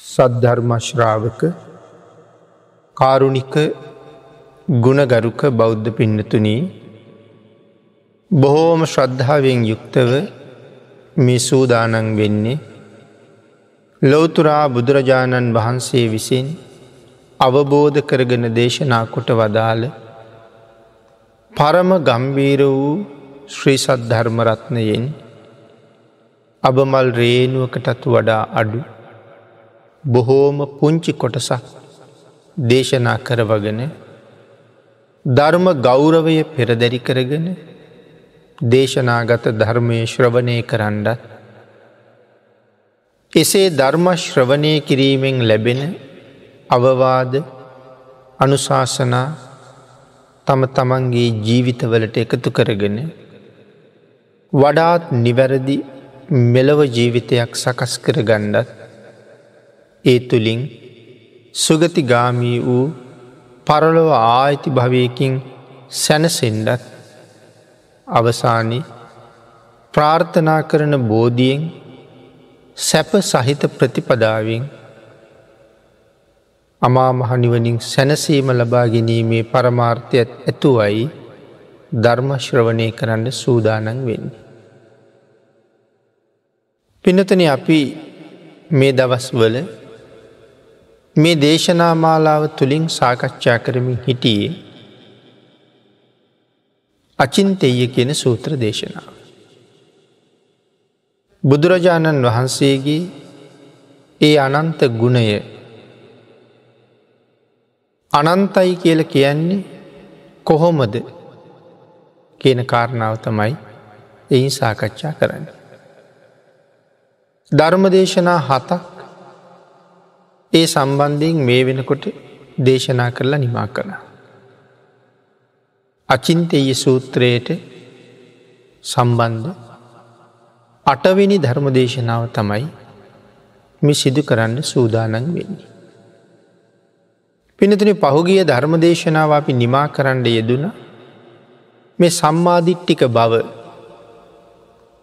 සද්ධර්මශ්‍රාවක කාරුණික ගුණගරුක බෞද්ධ පින්නතුනී බොහෝම ශ්‍රද්ධාවෙන් යුක්තව මේ සූදානන් වෙන්නේ ලොවතුරා බුදුරජාණන් වහන්සේ විසින් අවබෝධ කරගෙන දේශනා කොට වදාළ පරම ගම්බීර වූ ශ්‍රී සද්ධර්මරත්නයෙන් අබමල් රේනුවකටත් වඩා අඩු බොහෝම පුංචි කොටසක් දේශනා කරවගෙන ධර්ම ගෞරවය පෙරදැරි කරගෙන දේශනාගත ධර්මය ශ්‍රවණය කරන්නත් එසේ ධර්මශ්‍රවණය කිරීමෙන් ලැබෙන අවවාද අනුශාසනා තම තමන්ගේ ජීවිතවලට එකතු කරගෙන වඩාත් නිවැරදි මෙලව ජීවිතයක් සකස් කර ගණ්ඩත් ඒ තුළින් සුගතිගාමී වූ පරලොව ආයිති භවයකින් සැනසෙන්ඩත් අවසානි ප්‍රාර්ථනා කරන බෝධියෙන් සැප සහිත ප්‍රතිපදාවෙන් අමා මහනිවනින් සැනසීම ලබා ගැනීමේ පරමාර්ථයත් ඇතුවයි ධර්මශ්‍රවණය කරන්න සූදානන් වෙන්න. පිනතන අපි මේ දවස් වල මේ දේශනා මාලාව තුළින් සාකච්ඡා කරමින් හිටියේ අචින්තෙය කියෙන සූත්‍ර දේශනාව. බුදුරජාණන් වහන්සේගේ ඒ අනන්ත ගුණය අනන්තයි කියල කියන්නේ කොහොමද කියන කාරණාව තමයි එයින් සාකච්ඡා කරන්න. ධර්මදේශනා හතක් ඒ සම්බන්ධයෙන් මේ වෙනකොට දේශනා කරලා නිමා කළා. අචින්තය සූත්‍රයට සම්බන්ධ අටවෙනි ධර්මදේශනාව තමයි මි සිදු කරන්න සූදානන් වෙන්නේ. පිනතුන පහුගිය ධර්මදේශනාව අපි නිමා කරන්න යෙදුන මේ සම්මාධිට්ටික බව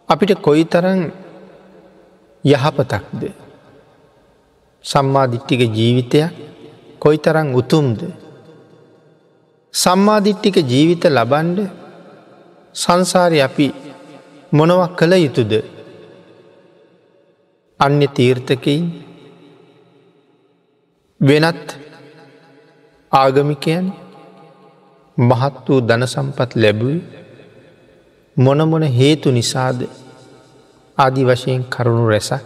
අපිට කොයි තරන් යහපතක්ද සම්මාධිට්ටික ජීවිතයක් කොයි තරං උතුම්ද. සම්මාධිට්ටික ජීවිත ලබන්ඩ සංසාරය අපි මොනවක් කළ යුතුද අන්‍ය තීර්ථකයින් වෙනත් ආගමිකයන් මහත් වූ ධන සම්පත් ලැබුයි මොනමොන හේතු නිසාද ආදි වශයෙන් කරුණු රැසක්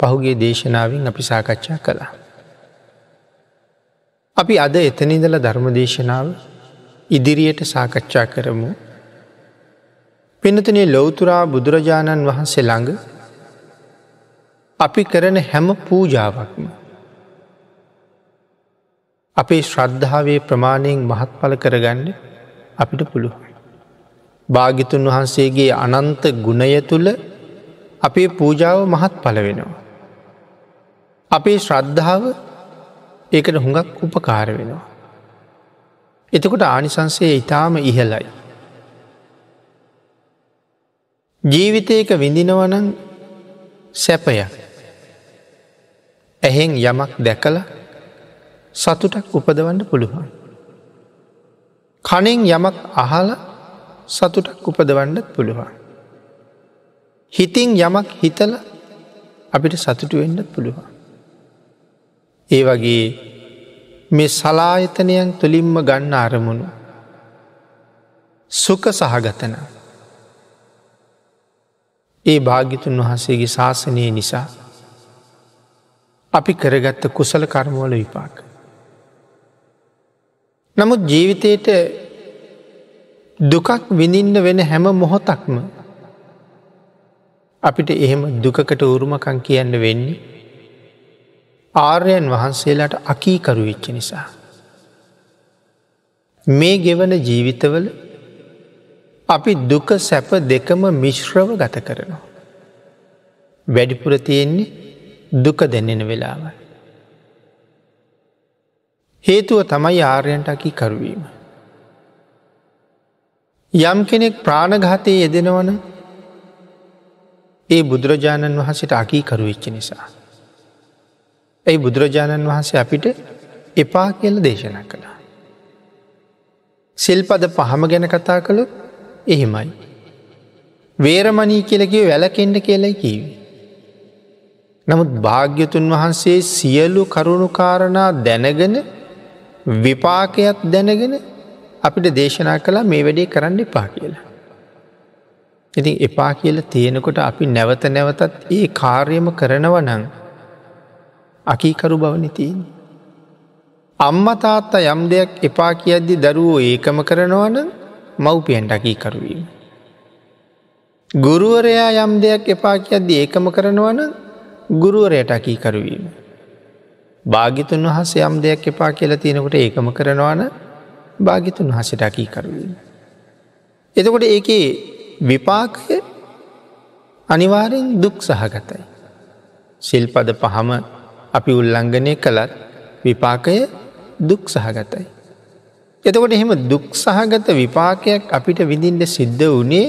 පහුගේ දේශනාවෙන් අපි සාකච්ඡා කළා. අපි අද එතනිදල ධර්මදේශනාව ඉදිරියට සාකච්ඡා කරමු. පිනතනේ ලොවතුරා බුදුරජාණන් වහන්සේ ළඟ අපි කරන හැම පූජාවක්ම. අපේ ශ්‍රද්ධාවේ ප්‍රමාණයෙන් මහත් පල කරගන්න අපිට පුළුව. භාගිතුන් වහන්සේගේ අනන්ත ගුණය තුළ අපේ පූජාව මහත් පල වෙනවා. අපේ ශ්‍රද්ධාව ඒකට හුඟක් උපකාර වෙනවා. එතකොට ආනිසන්සේ ඉතාම ඉහලයි. ජීවිතයක විඳිනවනන් සැපයක් ඇහෙන් යමක් දැකල සතුටක් උපදවන්න පුළුවන්. කනෙන් යමක් අහල සතුටක් උපදවන්නත් පුළුවන්. හිතින් යමක් හිතල අපිට සතුටු වෙන්නත් පුළුවන්. ඒ වගේ මේ සලායතනයන් තුළින්ම ගන්න අරමුණු. සුක සහගතන. ඒ භාගිතුන් වහන්සේගේ ශාසනය නිසා අපි කරගත්ත කුසල කර්මවල විපාක. නමුත් ජීවිතයට දුකක් විඳින්න වෙන හැම මොහොතක්ම අපිට එහෙම දුකකට උරුමකං කියන්න වෙන්නේ ආර්යයන් වහන්සේලාට අකීකරු වෙච්ච නිසා. මේ ගෙවන ජීවිතවල අපි දුක සැප දෙකම මිශ්‍රව ගත කරනවා. වැඩිපුර තියෙන්නේ දුක දෙන්නෙන වෙලාව. හේතුව තමයි ආර්යන්ට අකි කරුවීම. යම් කෙනෙක් ප්‍රාණඝාතය යෙදෙනවන ඒ බුදුරජාණන් වහසට අකී කරුවෙච්ච නිසා. ඇයි බුදුරජාණන් වහන්සේ අපිට එපා කියල දේශනා කළා. සිල්පද පහම ගැන කතා කළු එහෙමයි. වේරමණී කියලකිව වැලකෙන්ඩ කියලයි කීවි. නමුත් භාග්‍යතුන් වහන්සේ සියලු කරුණුකාරණා දැනගෙන විපාකයක් දැනගෙන අපිට දේශනා කලා මේ වැඩේ කරන්න එපා කියලා. ඉතින් එපා කියල තියෙනකොට අපි නැවත නැවතත් ඒ කාර්යම කරනව නං අකීකරු බවනතින්. අම්ම තාත්තා යම් දෙයක් එපා කියද්දි දරුවෝ ඒකම කරනවන මව්පියන්ට අකීකරුවීම. ගුරුවරයා යම් දෙයක් එපා කියද්දි ඒකම කරනවන ගුරුවරයට අකීකරුවීම. භාගිතුන් වහස යම් දෙයක් එපා කියලා තියෙනකොට ඒකම කරනවාන භාගිතුන් වහසට අකීකරුවීම. එතකොට ඒකේ විපාකය අනිවාරෙන් දුක් සහගතයි. සිල්පද පහම අපි උල්ලංඝනය කළත් විපාකය දුක් සහගතයි. එතකොට එහෙම දුක් සහගත විපාකයක් අපිට විඳින්ට සිද්ධ වනේ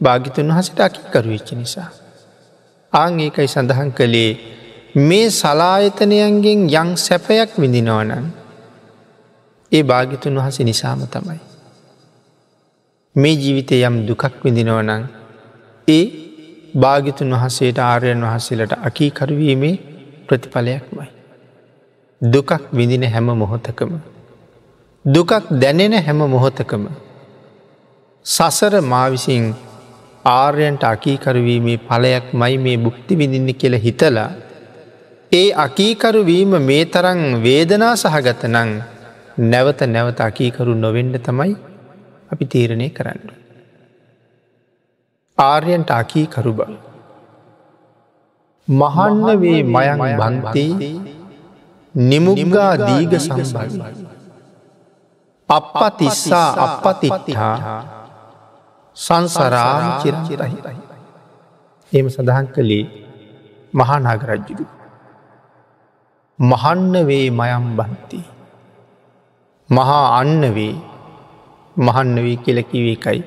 භාගිතුන් වහසට අකිකරු වෙච්චි නිසා. ආං ඒකයි සඳහන් කළේ මේ සලායතනයන්ගෙන් යං සැපයක් විඳිනවනන් ඒ භාගිතුන් වහස නිසාම තමයි. මේ ජීවිතය යම් දුකක් විඳිනවනං ඒ භාගිතුන් වහසේට ආරයන් වහසලට අකීකරවීමේ ප්‍රතිඵලයක්මයි. දුකක් විඳින හැම මොහොතකම. දුකක් දැනෙන හැම මොහොතකම. සසර මාවිසින් ආර්යන්ට අකීකරවීමේ පලයක් මයි මේ බුක්ති විඳින්න කියල හිතලා. ඒ අකීකරුවීම මේ තරං වේදනා සහගත නං නැවත නැවත අකීකරු නොවෙන්ඩ තමයි අපි තීරණය කරන්න. ආර්යන්ට අකීකරු බව. මහන්න වේ මයන් බන්තේ නිමුගා දීග සම්බයි. අපපතිස්සා අපපතිටහා සංසරාම චිරචිරහිරහි. එම සඳහන් කළේ මහානාගරජ්ජුරු. මහන්න වේ මයම් බන්ති. මහා අන්න වේ මහන්න වී කෙලකිවේ එකයි.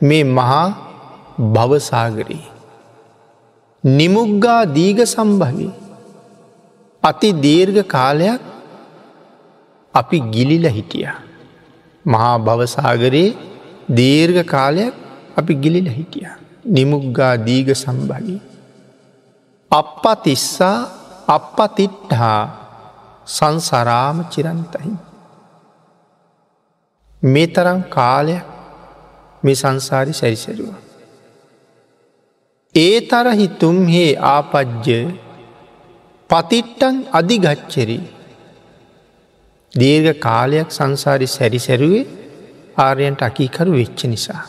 මේ මහා භවසාගරී. නිමුග්ගා දීග සම්භවී. අති දීර්ඝ කාලයක් අපි ගිලිල හිටිය. මහා භවසාගරයේ දීර්ඝ කාලයක් අපි ගිලිල හිටිය. නිමුග්ගා දීග සම්බලී. අපපතිස්සා අපපතිට්හා සංසරාම චිරන්තහි. මේ තරම් කාලයක් මේ සංසාරි සැරිසැරුව. ඒ තරහි තුම්හේ ආපජ්‍ය පතිට්ටන් අධිගච්චරි දීර්ඝ කාලයක් සංසාරි සැරිසැරුවේ ආරයන්ට අකීකරු වෙච්ච නිසා.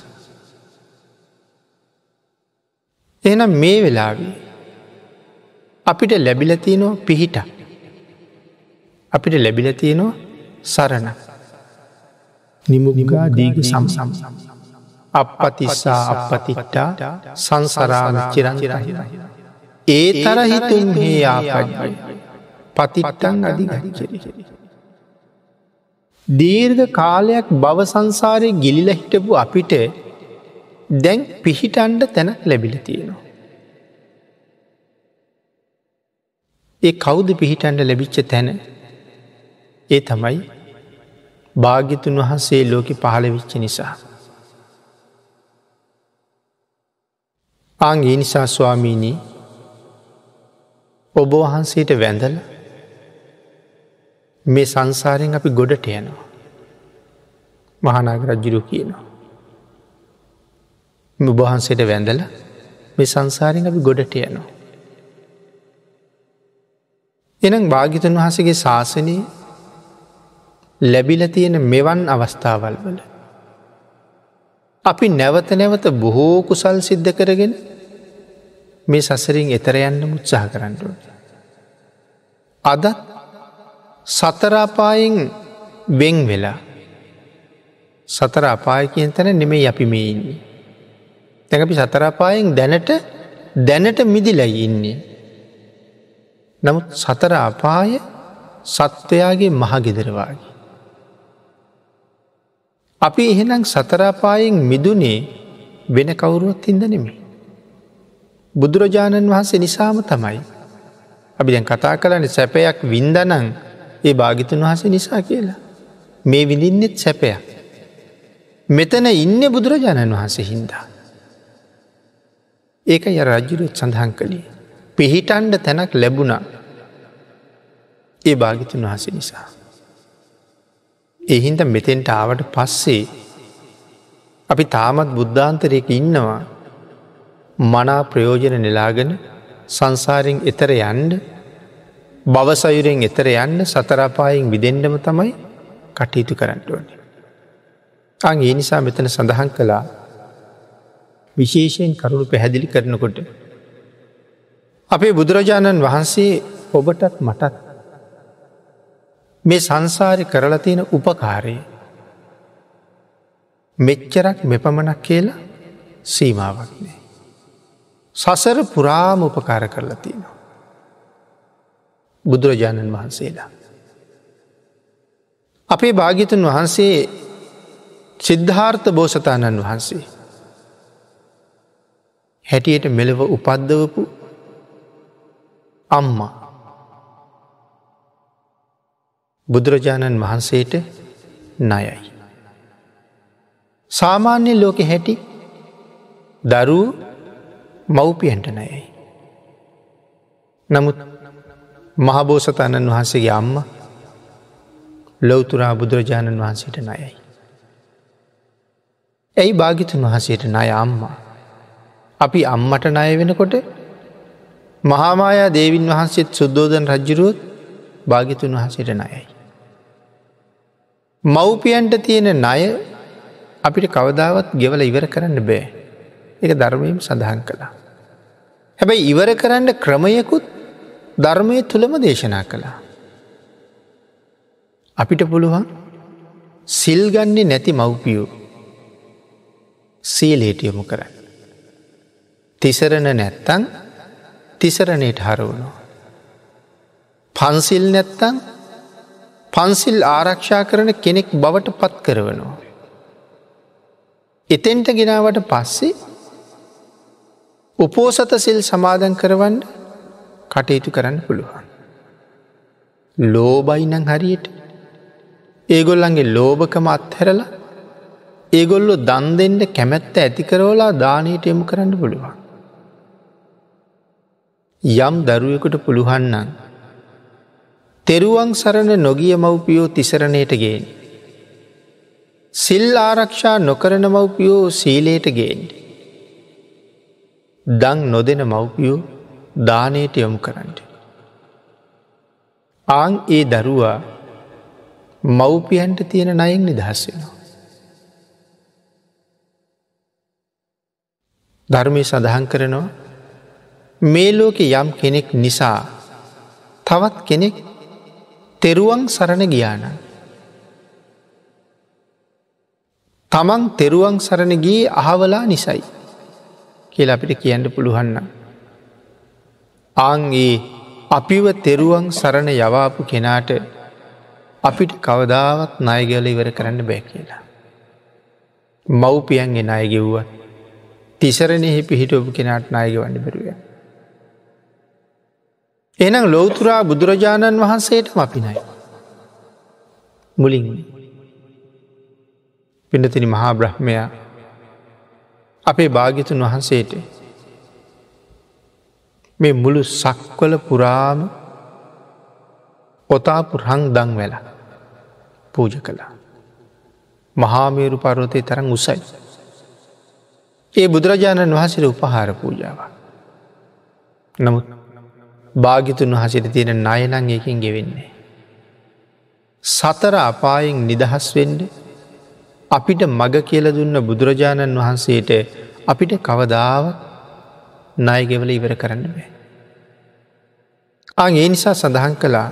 එනම් මේ වෙලාවේ අපිට ලැබිලතියනෝ පිහිට අපිට ලැබිලතියනෝ සරණ නිමුගා දීග සම්සම්. අපපතිස්සා අපපතිට්ටා සංසරාන චිරංචිරහිර. ඒ තරහිතුන් හේ ආපජයි පතිට්ටන් අධිගච්චරි. දීර්ඝ කාලයක් බව සංසාරය ගිලිල හිටපු අපිට දැන් පිහිටන්ඩ තැන ලැබිල තියෙනවා. ඒ කෞුද පිහිටන්ඩ ලැබිච්ච තැන ඒ තමයි භාග්‍යතුන් වහන්සේ ලෝකෙ පහළ විච්ච නිසා. ආගේ නිසා ස්වාමීණී ඔබ වහන්සේට වැඳල මේ සංසාරයෙන් අපි ගොඩට යනවා. මහනාග රජ්ජුරු කියනවා. මුබහන්සේට වැඳල මේ සංසාරෙන් අපි ගොඩට යනවා. එනම් භාගිතන් වහසගේ ශාසනයේ ලැබිල තියෙන මෙවන් අවස්ථාවල් වල. අපි නැවත නැවත බොහෝ කුසල් සිද්ධ කරගෙන මේ සසරින් එතර යන්න මුත්සාහ කරන්නට. අදත් සතරාපායෙන් වෙන් වෙලා සතර අපාය කියන තැන නෙමේ අපි මේ ඉන්නේ. තැ අපි සතරාපායෙන් දැනට දැනට මිදිලයි ඉන්නේ. නමුත් සතර අපාය සත්වයාගේ මහගෙදරවාගේ. අපි එහෙනම් සතරාපායෙන් මිදුනේ වෙන කවුරුවත් හිද නෙමේ. බුදුරජාණන් වහන්සේ නිසාම තමයි අපි දැන් කතා කරන්න සැපයක් වින්දනං ඒ භාගිතුන් වහස නිසා කියලා. මේ විඳින්නෙත් සැපයක්. මෙතන ඉන්න බුදුරජාණන් වහන්සේ හින්දා. ඒක ය රජ්ජුරුත් සඳහන් කළේ. පිහිටන්ඩ තැනක් ලැබුණා ඒ භාගිතුන් වහස නිසා. එහින්ද මෙතෙන්ට ආවට පස්සේ අපි තාමත් බුද්ධාන්තරයක ඉන්නවා මනා ප්‍රයෝජන නෙලාගෙන සංසාරෙන් එතර යන්ඩ බවසයුරෙන් එතර යන්න සතරපායෙන් විදෙන්ඩම තමයි කටයුතු කරන්න ඕනේ. අං ඒ නිසා මෙතන සඳහන් කළා විශේෂයෙන් කරුණු පැහැදිලි කරනකොට. අපේ බුදුරජාණන් වහන්සේ ඔබටත් මටත් මේ සංසාරය කරලා තියෙන උපකාරය මෙච්චරක් මෙපමණක් කියලා සීමාවක් නෑ. සසර පුරාම උපකාර කරලා තියෙනවා. බුදුරජාණන් වහන්සේලා. අපේ භාගිතන් වහන්සේ සිද්ධාර්ථ බෝසතාණන් වහන්සේ. හැටියට මෙලව උපද්දවපු අම්මා බුදුරජාණන් වහන්සේට නයයි. සාමාන්‍ය ලෝකෙ හැටි දරූ මව්පියන්ට නයයි. නමුත් මහබෝසතාණන් වහන්සේගේ අම්ම ලොවතුරා බුදුරජාණන් වහන්සේට නයයි. ඇයි භාගිතුන් වහසේට නය අම්මා. අපි අම්මට ණය වෙනකොට මහාමායා දේවින් වහන්සේත් සුද්දෝදන රජ්ජුරුවත් භාගිතුන් වහසට නයයි. මව්පියන්ට තියෙන ණය අපිට කවදාවත් ගෙවල ඉවර කරන්න බෑ එක ධර්මයම් සඳහන් කළා. හැබැයි ඉවර කරන්න ක්‍රමයකුත් ධර්මය තුළම දේශනා කළා. අපිට පුළුවන් සිල්ගන්නේ නැති මව්පියෝ සීලේටියමු කරන්න. තිසරණ නැත්තං තිසරණයට හරවුණු. පන්සිල් නැත්තං පන්සිල් ආරක්ෂා කරන කෙනෙක් බවට පත් කරවනවා. එතෙන්ට ගෙනාවට පස්සේ උපෝසත සිල් සමාධන් කරවන්න කටයුතු කරන්න පුළුවන්. ලෝබයිනං හරියට ඒගොල්ලන්ගේ ලෝභකම අත්හැරලා ඒගොල්ලො දන් දෙෙන්ට කැමැත්ත ඇතිකරෝලා දානයට එමු කරන්න පුළුවන්. යම් දරුවෙකුට පුළුහන්නන්. තෙරුවන් සරණ නොගිය මව්පියෝ තිසරණයට ගේෙන්. සිල් ආරක්ෂා නොකරන මව්පියෝ සීලයට ගේෙන්. දං නොදෙන මව්පියෝ දානයට යොමු කරන්නට. ආං ඒ දරුවා මව්පියන්ට තියෙන නයෙන් නිදහස් වෙනවා. ධර්මය සඳහන් කරනවා මේ ලෝකෙ යම් කෙනෙක් නිසා තවත් කෙනෙක් තෙරුවන් සරණ ගියාන. තමන් තෙරුවන් සරණ ගී අහවලා නිසයි කියල අපිට කියන්න පුළුවන්න. ආංගේ අපිව තෙරුවන් සරණ යවාපු කෙනාට අපිට කවදාවත් නායගල ඉවර කරන්න බෑ කියලා. මව්පියන්ගේ නායගෙව්වත් තිසරණෙහි පිහිටපු කෙනාට නායග වන්න බැරුව. එනම් ලෝතුරා බුදුරජාණන් වහන්සේට අපිනයි. මුලින් පිඩතිනි මහා බ්‍රහ්මයා අපේ භාගිතුන් වහන්සේට මේ මුළු සක්වල පුරාම ඔතාපු රං දං වෙලා පූජ කළා. මහාමේරු පරෝතය තරම් උසයි. ඒ බුදුරජාණන් වහසට උපහාර පූජාව. නමුත් භාගිතුන් වහසට තියෙන නයනං එකින් ගෙවෙන්නේ. සතර අපායෙන් නිදහස් වෙන්ඩ අපිට මග කියල දුන්න බුදුරජාණන් වහන්සේට අපිට කවදාව නායගෙවල ඉවර කරන්න බෑ. අං ඒ නිසා සඳහන් කළා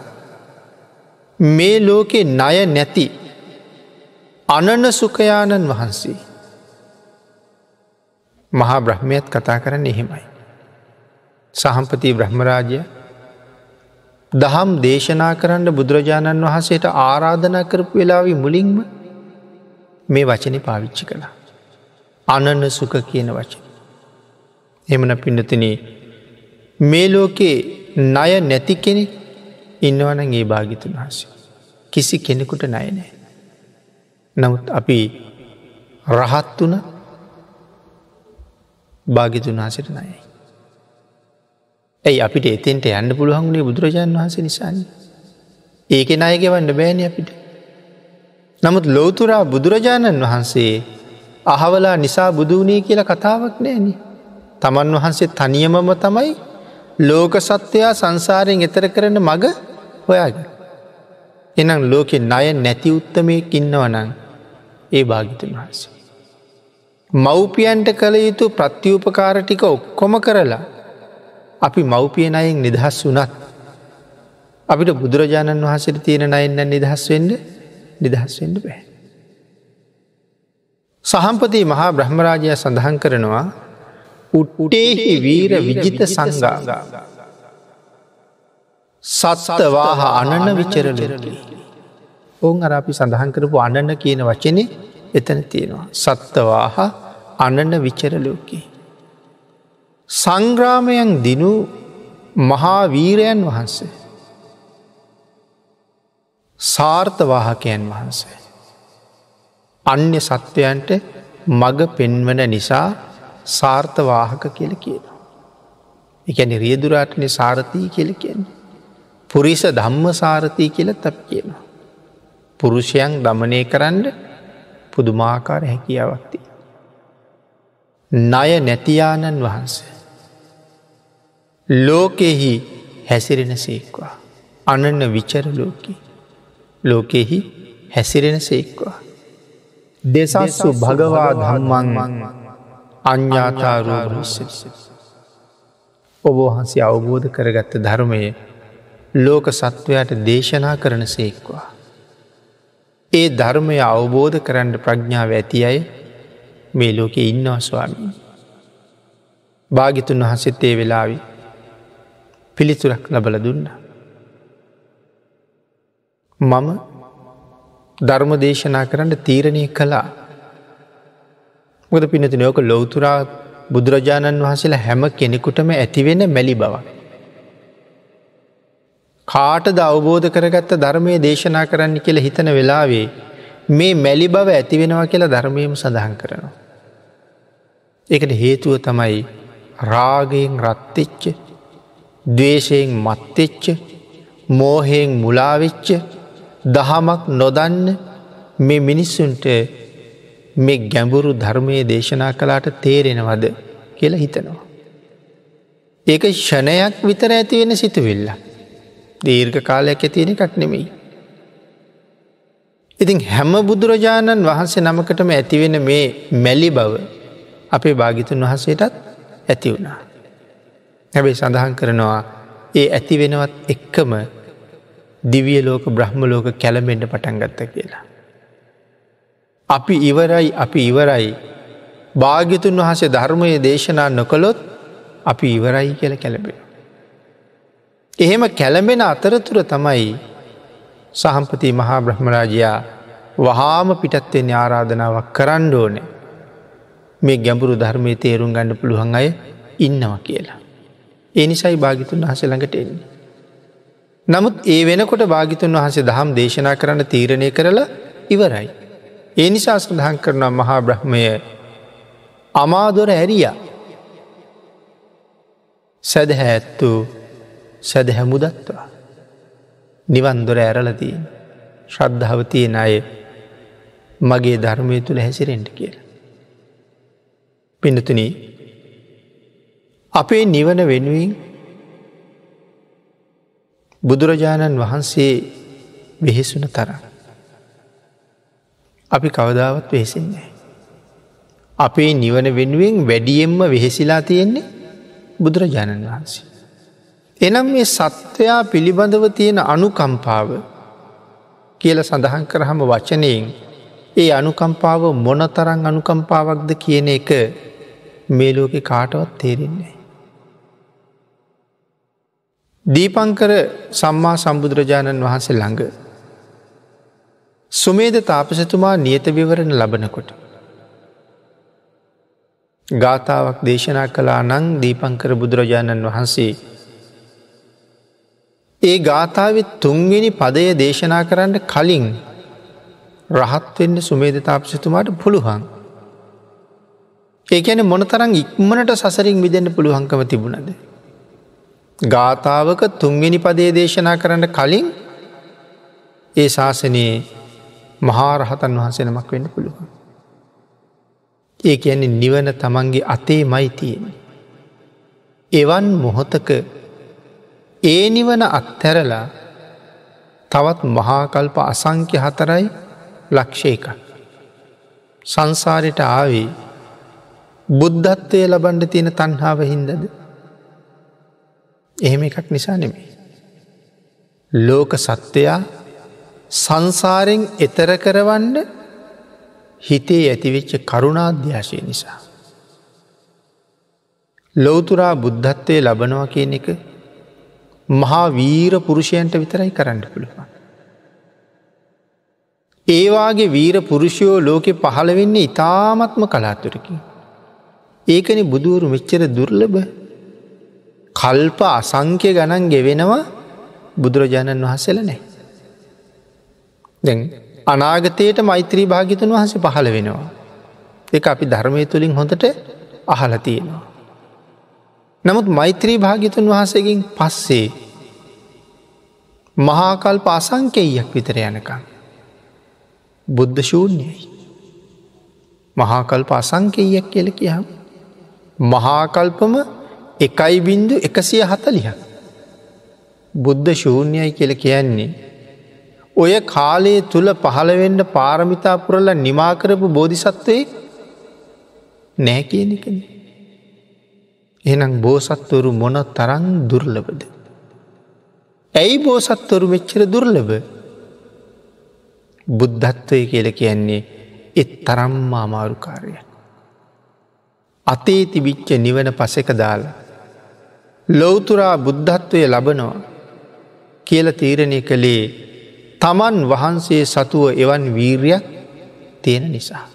මේ ලෝකෙ ණය නැති අනන සුකයාණන් වහන්සේ මහා බ්‍රහ්මයත් කතා කරන්න එහෙමයි. සහම්පති බ්‍රහ්මරාජය දහම් දේශනා කරන්න බුදුරජාණන් වහන්සේට ආරාධනා කරපු වෙලාවි මුලින්ම මේ වචන පාවිච්චි කළා. අනන්න සුක කියන වචන. එමන පිඩතින මේ ලෝකේ ණය නැති කෙනෙක් ඉන්නවන ඒ භාගිතුන් වහස. කිසි කෙනෙකුට නයනෑ. නමුත් අපි රහත් වන භාගිතුන් වහසට නයයි. ඇයි අපිට එතෙන්ට යන්න පුළුවන්ගුණේ බුදුරජාණන් වහන්සේ නිසාන්න. ඒක නායගෙවන්න බෑන අපිට. නමුත් ලෝතුරා බුදුරජාණන් වහන්සේ අහවලා නිසා බුදුවනේ කියලා කතාවක් නෑන. තමන් වහන්සේ තනියමම තමයි ලෝක සත්වයා සංසාරයෙන් එතර කරන මග හොයාග. එනම් ලෝකෙ ණය නැති උත්තමයක් ඉන්නවනං ඒ භාගිතන් වහන්සේ. මව්පියන්ට කළ යුතු ප්‍රත්‍යූපකාර ටික ඔක්කොම කරලා අපි මව්පිය අයෙන් නිදහස් වනත් අපිට බුදුරජාණන් වහසට තියෙන අයන්න නිදහස් වෙන්ඩ නිදහස් වෙන්ඩ බෑ. සහම්පති මහා බ්‍රහ්මරාජය සඳහන් කරනවා උට්ටේහි වීර විජිත සංගා සත්සවාහ අනන විචරලරලි. ඔවුන් අර අපි සඳහන් කරපු අනන්න කියන වචනෙ එතන තියෙනවා. සත්තවාහ අනන විචරලෝකී. සංග්‍රාමයන් දිනු මහාවීරයන් වහන්සේ. සාර්ථවාහකයන් වහන්සේ. අන්‍ය සත්වයන්ට මග පෙන්වන නිසා සාර්ථවාහක කියල කියනවා. එකැන රියදුරාටනේ සාරථී කියල කියන්නේ. පුරිස ධම්ම සාරථී කියල තැප කියනවා. පුරුෂයන් දමනය කරන්න පුදුමාකාර හැකියාවක්ති. ණය නැතියානන් වහන්සේ. ලෝකෙහි හැසිරෙන සේක්වා. අනන්න විචර ලෝකෙ. ලෝකෙහි හැසිරෙන සේක්වා. දෙසස්සු භගවා ධම්මන් අඥ්ඥාතාරූරුස්ස. ඔබහන්සේ අවබෝධ කරගත්ත ධර්මය ලෝක සත්වයට දේශනා කරන සේක්වා. ඒ ධර්මය අවබෝධ කරන්න ප්‍රඥාව ඇති අය මේ ලෝකෙ ඉන්නවා ස්වාමී. භාගිතුන් වහසෙත් ඒ වෙලාවි පිළිතුරක් ලබල දුන්න. මම ධර්ම දේශනා කරන්න තීරණය කළා. මොද පිනති නෝක ලොවතුරා බුදුරජාණන් වහසලා හැම කෙනෙකුටම ඇතිවෙන මැලි බවක්. කාටද අවබෝධ කරගත්ත ධර්මය දේශනා කරන්න කියල හිතන වෙලාවේ මේ මැලි බව ඇතිවෙනවා කියලා ධර්මයම සඳහන් කරනවා. එකට හේතුව තමයි රාගයෙන් රත්තිච්ච දවේශයෙන් මත්තෙච්ච මෝහයෙන් මුලාවෙච්ච දහමක් නොදන්න මේ මිනිස්සුන්ට මේ ගැඹුරු ධර්මය දේශනා කලාට තේරෙනවද කියලා හිතනවා. ඒක ෂණයක් විතර ඇතිවෙන සිතුවිල්ල. දීර්ඝ කාලයක් ඇතියෙන එකක් නෙමෙයි. ඉතින් හැම බුදුරජාණන් වහන්සේ නමකටම ඇතිවෙන මේ මැලි බව අපේ භාගිතුන් වහසේටත් ඇති වුණා. හැබැයි සඳහන් කරනවා ඒ ඇති වෙනවත් එක්කම දිවිය ලෝක බ්‍රහ්ම ලෝක කැළමෙන්ට පටන්ගත්ත කියලා. අපි ඉවරයි අපි ඉවරයි භාගිතුන් වහසේ ධර්මය දේශනා නොකළොත් අපි ඉවරයි කියල කැළබෙන. එහෙම කැළඹෙන අතරතුර තමයි සහම්පති මහා බ්‍රහ්මරාජයා වහාම පිටත්වෙන් ආරාධනාවක් කරන්න ඕනේ මේ ගැඹුරු ධර්මය තේරුම් ගන්න පුළුවන් අය ඉන්නවා කියලා. ඒ නිසයි භාගිතුන් වහස ළඟට එන්නේ. නමුත් ඒ වෙනකොට භාගිතුන් වහසේ දහම් දේශනා කරන්න තීරණය කරලා ඉවරයි. ඒ නිසා සඳහන් කරනවා මහා බ්‍රහ්මය අමාදොර ඇරිය සැදහැ ඇත්තු සැදහැමුදත්වා. නිවන්දොර ඇරලතියෙන් ශ්‍රද්ධාව තියෙන අය මගේ ධර්මය තුළ හැසිරෙන්ට කියලා. පිනතුන අපේ නිවන වෙනුවෙන් බුදුරජාණන් වහන්සේ වෙහෙසුන තරම්. අපි කවදාවත් වෙහෙසින්නේ. අපේ නිවන වෙනුවෙන් වැඩියෙන්ම වෙහෙසිලා තියෙන්නේ බුදුරජාණන් වහන්සේ. එනම් මේ සත්වයා පිළිබඳව තියෙන අනුකම්පාව කියල සඳහන් කරහම වචනයෙන් ඒ අනුකම්පාව මොනතරං අනුකම්පාවක්ද කියන එක මේ ලෝකෙ කාටවත් තේරෙන්නේ. දීපංකර සම්මා සම්බුදුරජාණන් වහන්සේ ළඟ. සුමේද තාපසතුමා නියත විවරණ ලබනකොට. ගාථාවක් දේශනා කලා නං දීපංකර බුදුරජාණන් වහන්සේ ඒ ගාථාවත් තුන්වෙනි පදය දේශනා කරන්න කලින් රහත්වෙන්න සුමේද තාපසතුමාට පුළුවන්. ඒකැන මොනතරං ඉක්මනට සසරින් විදන්න පුළුවන්කම තිබුණද. ගාථාවක තුන්වෙනි පදේ දේශනා කරන්න කලින් ඒ ශාසනයේ මහාරහතන් වහන්සේ නමක් වෙන්න පුළුවන්. ඒ කියන්නේ නිවන තමන්ගේ අතේ මයි තියෙන. එවන් මොහොතක ඒ නිවන අත්හැරලා තවත් මහාකල්ප අසංක්‍ය හතරයි ලක්ෂය එකක්. සංසාරයට ආවේ බුද්ධත්වය ලබන්ඩ තියෙන තන්හාාව හින්දද. එහෙම එකක් නිසා නෙමේ. ලෝක සත්වයා සංසාරෙන් එතර කරවන්න හිතේ ඇතිවෙච්ච කරුණාධ්‍යාශය නිසා. ලෝතුරා බුද්ධත්වය ලබනවා කියන එක මහා වීර පුරුෂයන්ට විතරයි කරන්න පුළුවන්. ඒවාගේ වීර පුරුෂයෝ ලෝකෙ පහළ වෙන්නේ ඉතාමත්ම කලාතුරකි. ඒකන බුදුවරු මෙච්චර දුර්ලභ කල්ප අසංක්‍ය ගණන් ගෙවෙනවා බුදුරජාණන් වහසල නෑ. දැන් අනාගතයට මෛත්‍රී භාගිතන් වහස පහළ වෙනවා. එක අපි ධර්මය තුළින් හොඳට අහලතියෙනවා. නමුත් මෛත්‍රී භාගිතුන් වහසකින් පස්සේ මහාකල් පාසංකෙයියක් විතර යනකම්. බුද්ධ ශූන්‍යයි. මහාකල්ප අසංකෙයියක් කියල කියහම්. මහාකල්පම එකයි බින්දු එකසිය හතලිහ. බුද්ධ ශූන්‍යයි කියල කියන්නේ. ඔය කාලයේ තුළ පහළවෙන්ඩ පාරමිතා පුරල නිමාකරපු බෝධිසත්වය නෑ කියන එකන. එනම් බෝසත්වරු මොන තරන් දුර්ලබද. ඇයි බෝසත්වරු මෙච්චර දුර්ලබ බුද්ධත්වය කියල කියන්නේ එත් තරම්ම අමාරුකාරය. අතේ තිබිච්ච නිවන පසෙක දාලා. ලොවතුරා බුද්ධත්වය ලබනවා කියල තීරණය කළේ තමන් වහන්සේ සතුව එවන් වීර්යක් තියෙන නිසා.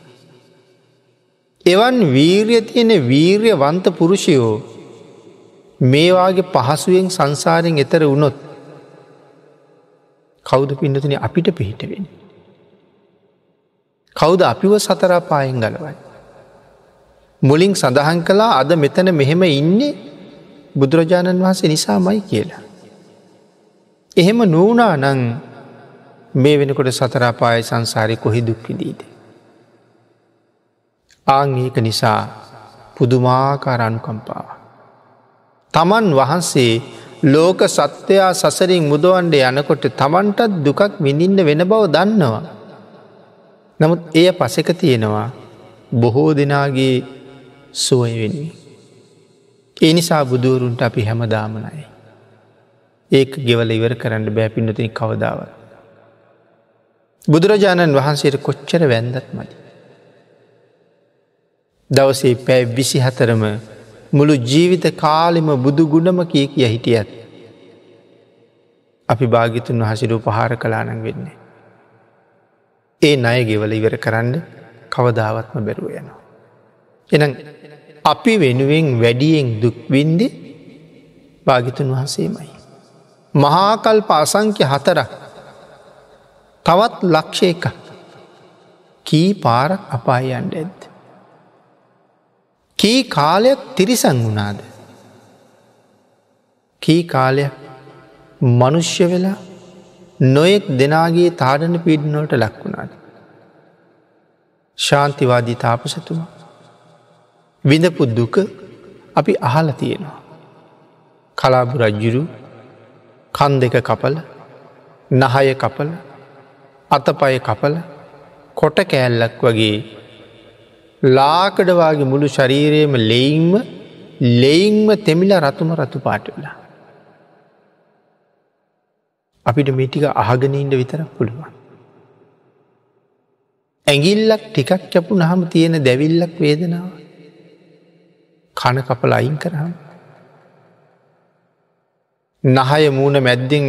එවන් වීර්ය තියෙන වීර්ය වන්ත පුරුෂයෝ මේවාගේ පහසුවෙන් සංසාරයෙන් එතර වුණොත් කෞුද පින්නතුන අපිට පිහිටවෙන්. කෞුද අපිව සතරාපායෙන් ගලවයි. මුලින් සඳහන් කලා අද මෙතන මෙහෙම ඉන්නේ බුදුරජාණන් වහන්සේ නිසාමයි කියලා. එහෙම නූනා නං මේ වෙනකොට සතරාපාය සංසාරය කොහි දුක්විදීද. ආං ඒක නිසා පුදුමාකාරණුකම්පාව. තමන් වහන්සේ ලෝක සත්‍යයා සසරින් මුදවන්ඩ යනකොට තමන්ටත් දුකක් විඳින්න වෙන බව දන්නවා. නමුත් එය පසක තියෙනවා බොහෝ දෙනාගේ සුවය වෙනුවෙන්. ඒ නිසා බුදුවරුන්ට අපි හැමදාමනයි. ඒක ගෙවල ඉවර කරන්න බෑපින්නතින කවදාව. බුදුරජාණන් වහන්සේට කොච්චර වැන්දත් මදි. දවසේ පැෑ විසි හතරම මුළු ජීවිත කාලෙම බුදු ගුණම කිය කිය හිටියත්. අපි භාගිතුන් වහසිරු පහර කලානං වෙන්නේ. ඒ අය ගෙවල ඉවර කරන්න කවදාවත්ම බැරුව යනවා. එන අපි වෙනුවෙන් වැඩියෙන් දුක්වින්දි භාගිතුන් වහන්සේමයි. මහාකල් පාසංක්‍ය හතරක් තවත් ලක්ෂ එක කී පාරක් අපායන්ට ඇද. කී කාලයක් තිරිසං වුණාද. කී කාලයක් මනුෂ්‍ය වෙලා නොයෙක් දෙනාගේ තාඩන පිඩිනොට ලක්වුණාද. ශාන්තිවාදී තාපසතුමා. විඳපු දුක අපි අහල තියෙනවා. කලාබු රජ්ජුරු කන් දෙක කපල නහය කපල අතපය කපල කොට කෑල්ලක් වගේ ලාකඩවාගේ මුළු ශරීරයම ලෙයින්ම ලෙයින්ම තෙමිල රතුම රතු පාටවෙලා. අපිට මිටික අහගනීන්ට විතරක් පුළුවන්. ඇගිල්ලක් ටිකක් කැපු නහම තියෙන දැවිල්ලක් වේදනාව කන කපල අයින් කරහම්. නහය මූුණ මැද්දෙන්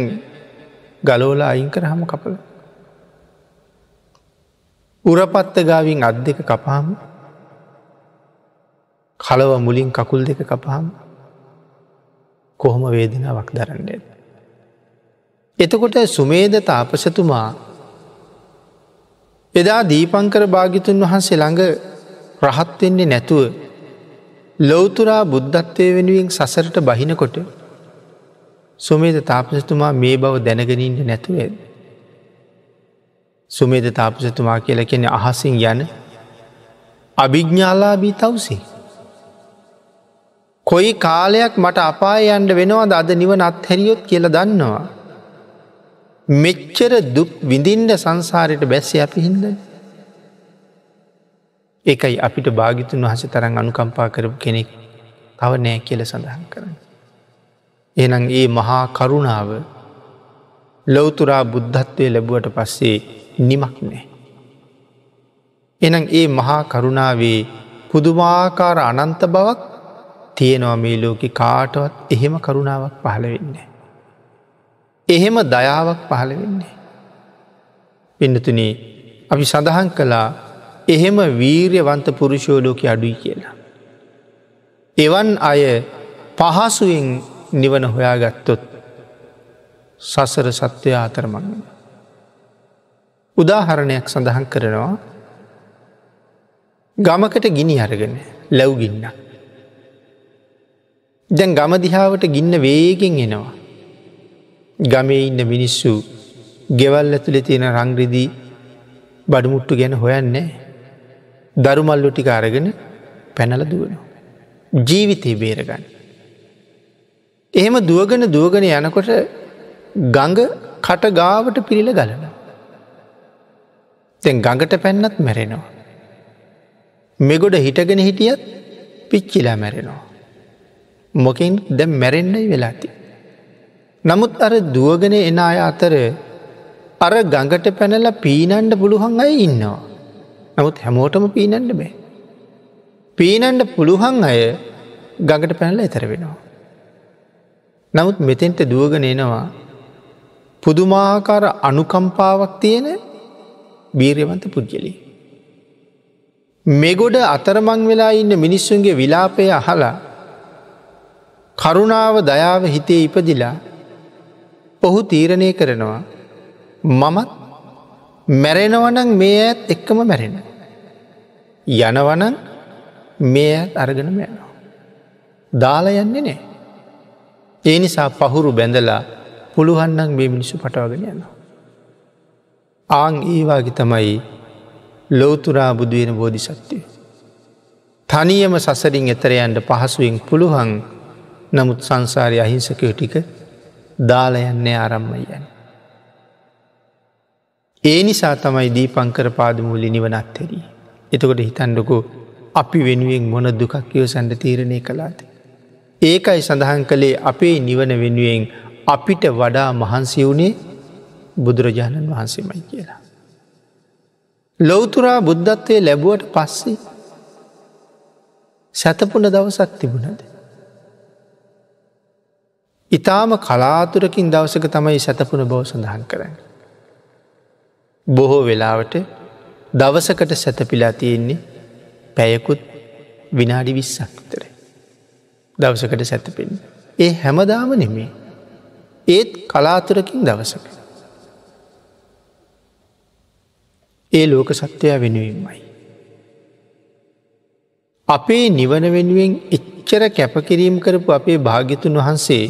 ගලෝලා අයින් කරහම කපල. උරපත්ත ගාවින් අත් දෙක කපාම කලව මුලින් කකුල් දෙක කපාම කොහොම වේදනාවක් දරන්නට. එතකොට සුමේද තාපසතුමා එදා දීපංකර භාගිතුන් වහන්සේ ළඟ රහත්වෙන්නේ නැතුව ලොවතුරා බුද්ධත්වය වෙනුවෙන් සසරට බහිනකොට සුමේද තාපසතුමා මේ බව දැනගෙනින්ට නැතුවද. සුමේද තාපසතුමා කියල කෙනෙ අහසින් යන අභිග්ඥාලාබී තවසේ. කොයි කාලයක් මට අපායන්ට වෙනවාද අද නිවන අත්හැරියොත් කියල දන්නවා. මෙච්චර දුක් විඳින්ඩ සංසාරයට බැස්ස අපි හින්ද. ඒකයි අපිට භාගිතුන් වහස තරන් අනුකම්පා කරපු කෙනෙක් තව නෑ කියල සඳහන් කරන්න. එනම් ඒ මහා කරුණාව ලොවතුරා බුද්ධත්වය ලැබුවට පස්සේ නිමක් නෑ. එනම් ඒ මහා කරුණාවේ පුදුමාකාර අනන්ත බවක් තියෙනවා මේ ලෝකෙ කාටවත් එහෙම කරුණාවක් පහළ වෙන්නේ. එහෙම දයාවක් පහළ වෙන්නේ. පින්නතුනේ අපි සඳහන් කළා එහෙම වීර්යවන්ත පුරුෂෝලෝක අඩුයි කියලා. එවන් අය පහසුවෙන් නිවන හොයාගත්තොත් සසර සත්වය ආතරමං. උදාහරණයක් සඳහන් කරනවා ගමකට ගිනි අරගෙන ලැව්ගින්න. දැන් ගමදිහාවට ගින්න වේගෙන් එනවා. ගමේ ඉන්න මිනිස්සු ගෙවල් ඇතුළෙ තියෙන රංග්‍රදී බඩුමුට්ටු ගැන හොයන්නේ දරුමල්ලු ටික අරගෙන පැනල දුවන. ජීවිතය බේරගන්න. එහෙම දුවගෙන දුවගෙන යනකොට ගඟ කට ගාවට පිරිල ගලන. තැන් ගඟට පැන්නත් මැරෙනවා. මෙගොඩ හිටගෙන හිටියත් පිච්චිලා මැරෙනවා. මොකින් දැම් මැරෙන්ඩයි වෙලාති. නමුත් අර දුවගෙන එන අය අතර අර ගඟට පැනල පීනන්ඩ පුළුවන් අය ඉන්නවා. නමුත් හැමෝටම පීනන්ඩ බෑ. පීනන්ඩ පුළුවන් අය ගඟට පැනල එතර වෙනවා. නමුත් මෙතෙන්ට දුවගෙන එනවා පුදුමාකාර අනුකම්පාවක් තියෙන බීරයවන්ත පුද්ගලි. මෙගොඩ අතරමං වෙලා ඉන්න මිනිස්සුන්ගේ විලාපය අහලා කරුණාව දයාව හිතේ ඉපදිලා ඔහු තීරණය කරනවා මමත් මැරෙනවනං මේ ඇත් එක්කම මැරෙන. යනවනන් මේ ඇත් අරගෙන මැනවා. දාලා යන්නේ නෑ. ඒ නිසා පහුරු බැඳලා පුළුවන්නන් මේ මිනිස්සු පටවාගෙන යනවා. ආං ඒවාගේ තමයි ලෝතුරා බුදුවෙන බෝධිසත්තිය. තනියම සසරින් එතරයන්ට පහසුවෙන් පුළුවන් නමුත් සංසාරය අහිංසකයෝ ටික දාලයන්නේ ආරම්මයන්. ඒ නිසා තමයි දීපංකර පාදමූලි නිවනත්තරී. එතකොට හිතන්ඩකෝ අපි වෙනුවෙන් මොන දුකක්යෝ සැන්ඩ තීරණය කලාද. ඒකයි සඳහන් කළේ අපේ නිවන වෙනුවෙන් අපිට වඩා මහන්සි වුණේ බුදුරජාණන් වහන්සේමයි කියලා. ලොවතුරා බුද්ධත්වය ලැබුවට පස්සේ සැතපුන දවසක් තිබුණද. ඉතාම කලාතුරකින් දවසක තමයි සැතපුන බව සඳහන් කරන්න. බොහෝ වෙලාවට දවසකට සැතපිලා තියෙන්නේ පැයකුත් විනාඩි විස්සක් විතරයි. දවසකට සැතපෙන්. ඒ හැමදාම නෙමේ. ඒත් කලාතුරකින් දවසක. ඒ ලෝක සත්‍යයා වෙනුවෙන්මයි. අපේ නිවන වෙනුවෙන් එච්චර කැපකිරීම් කරපු අපේ භාග්‍යතුන් වහන්සේ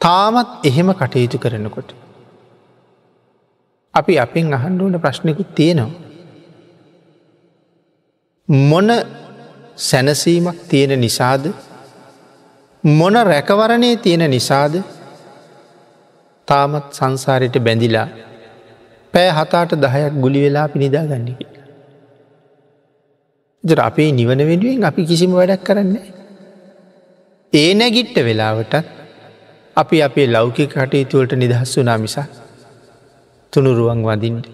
තාමත් එහෙම කටයුතු කරනකොට. අපි අපෙන් අහන්ඩුවන ප්‍රශ්නකුත් තියෙනවා. මොන සැනසීමක් තියෙන නිසාද මොන රැකවරණය තියෙන නිසාද තාමත් සංසාරයට බැඳිලා පෑ හතාට දහයක් ගුලි වෙලා පිනිදා ගන්නක. ජ අපේ නිවන වෙනුවෙන් අපි කිසිම වැඩක් කරන්නේ. ඒ නැගිට්ට වෙලාවටත් අපි අපේ ලෞකික කටයුතුවලට නිදහස් වනා මිසා තුනුරුවන් වදින්ට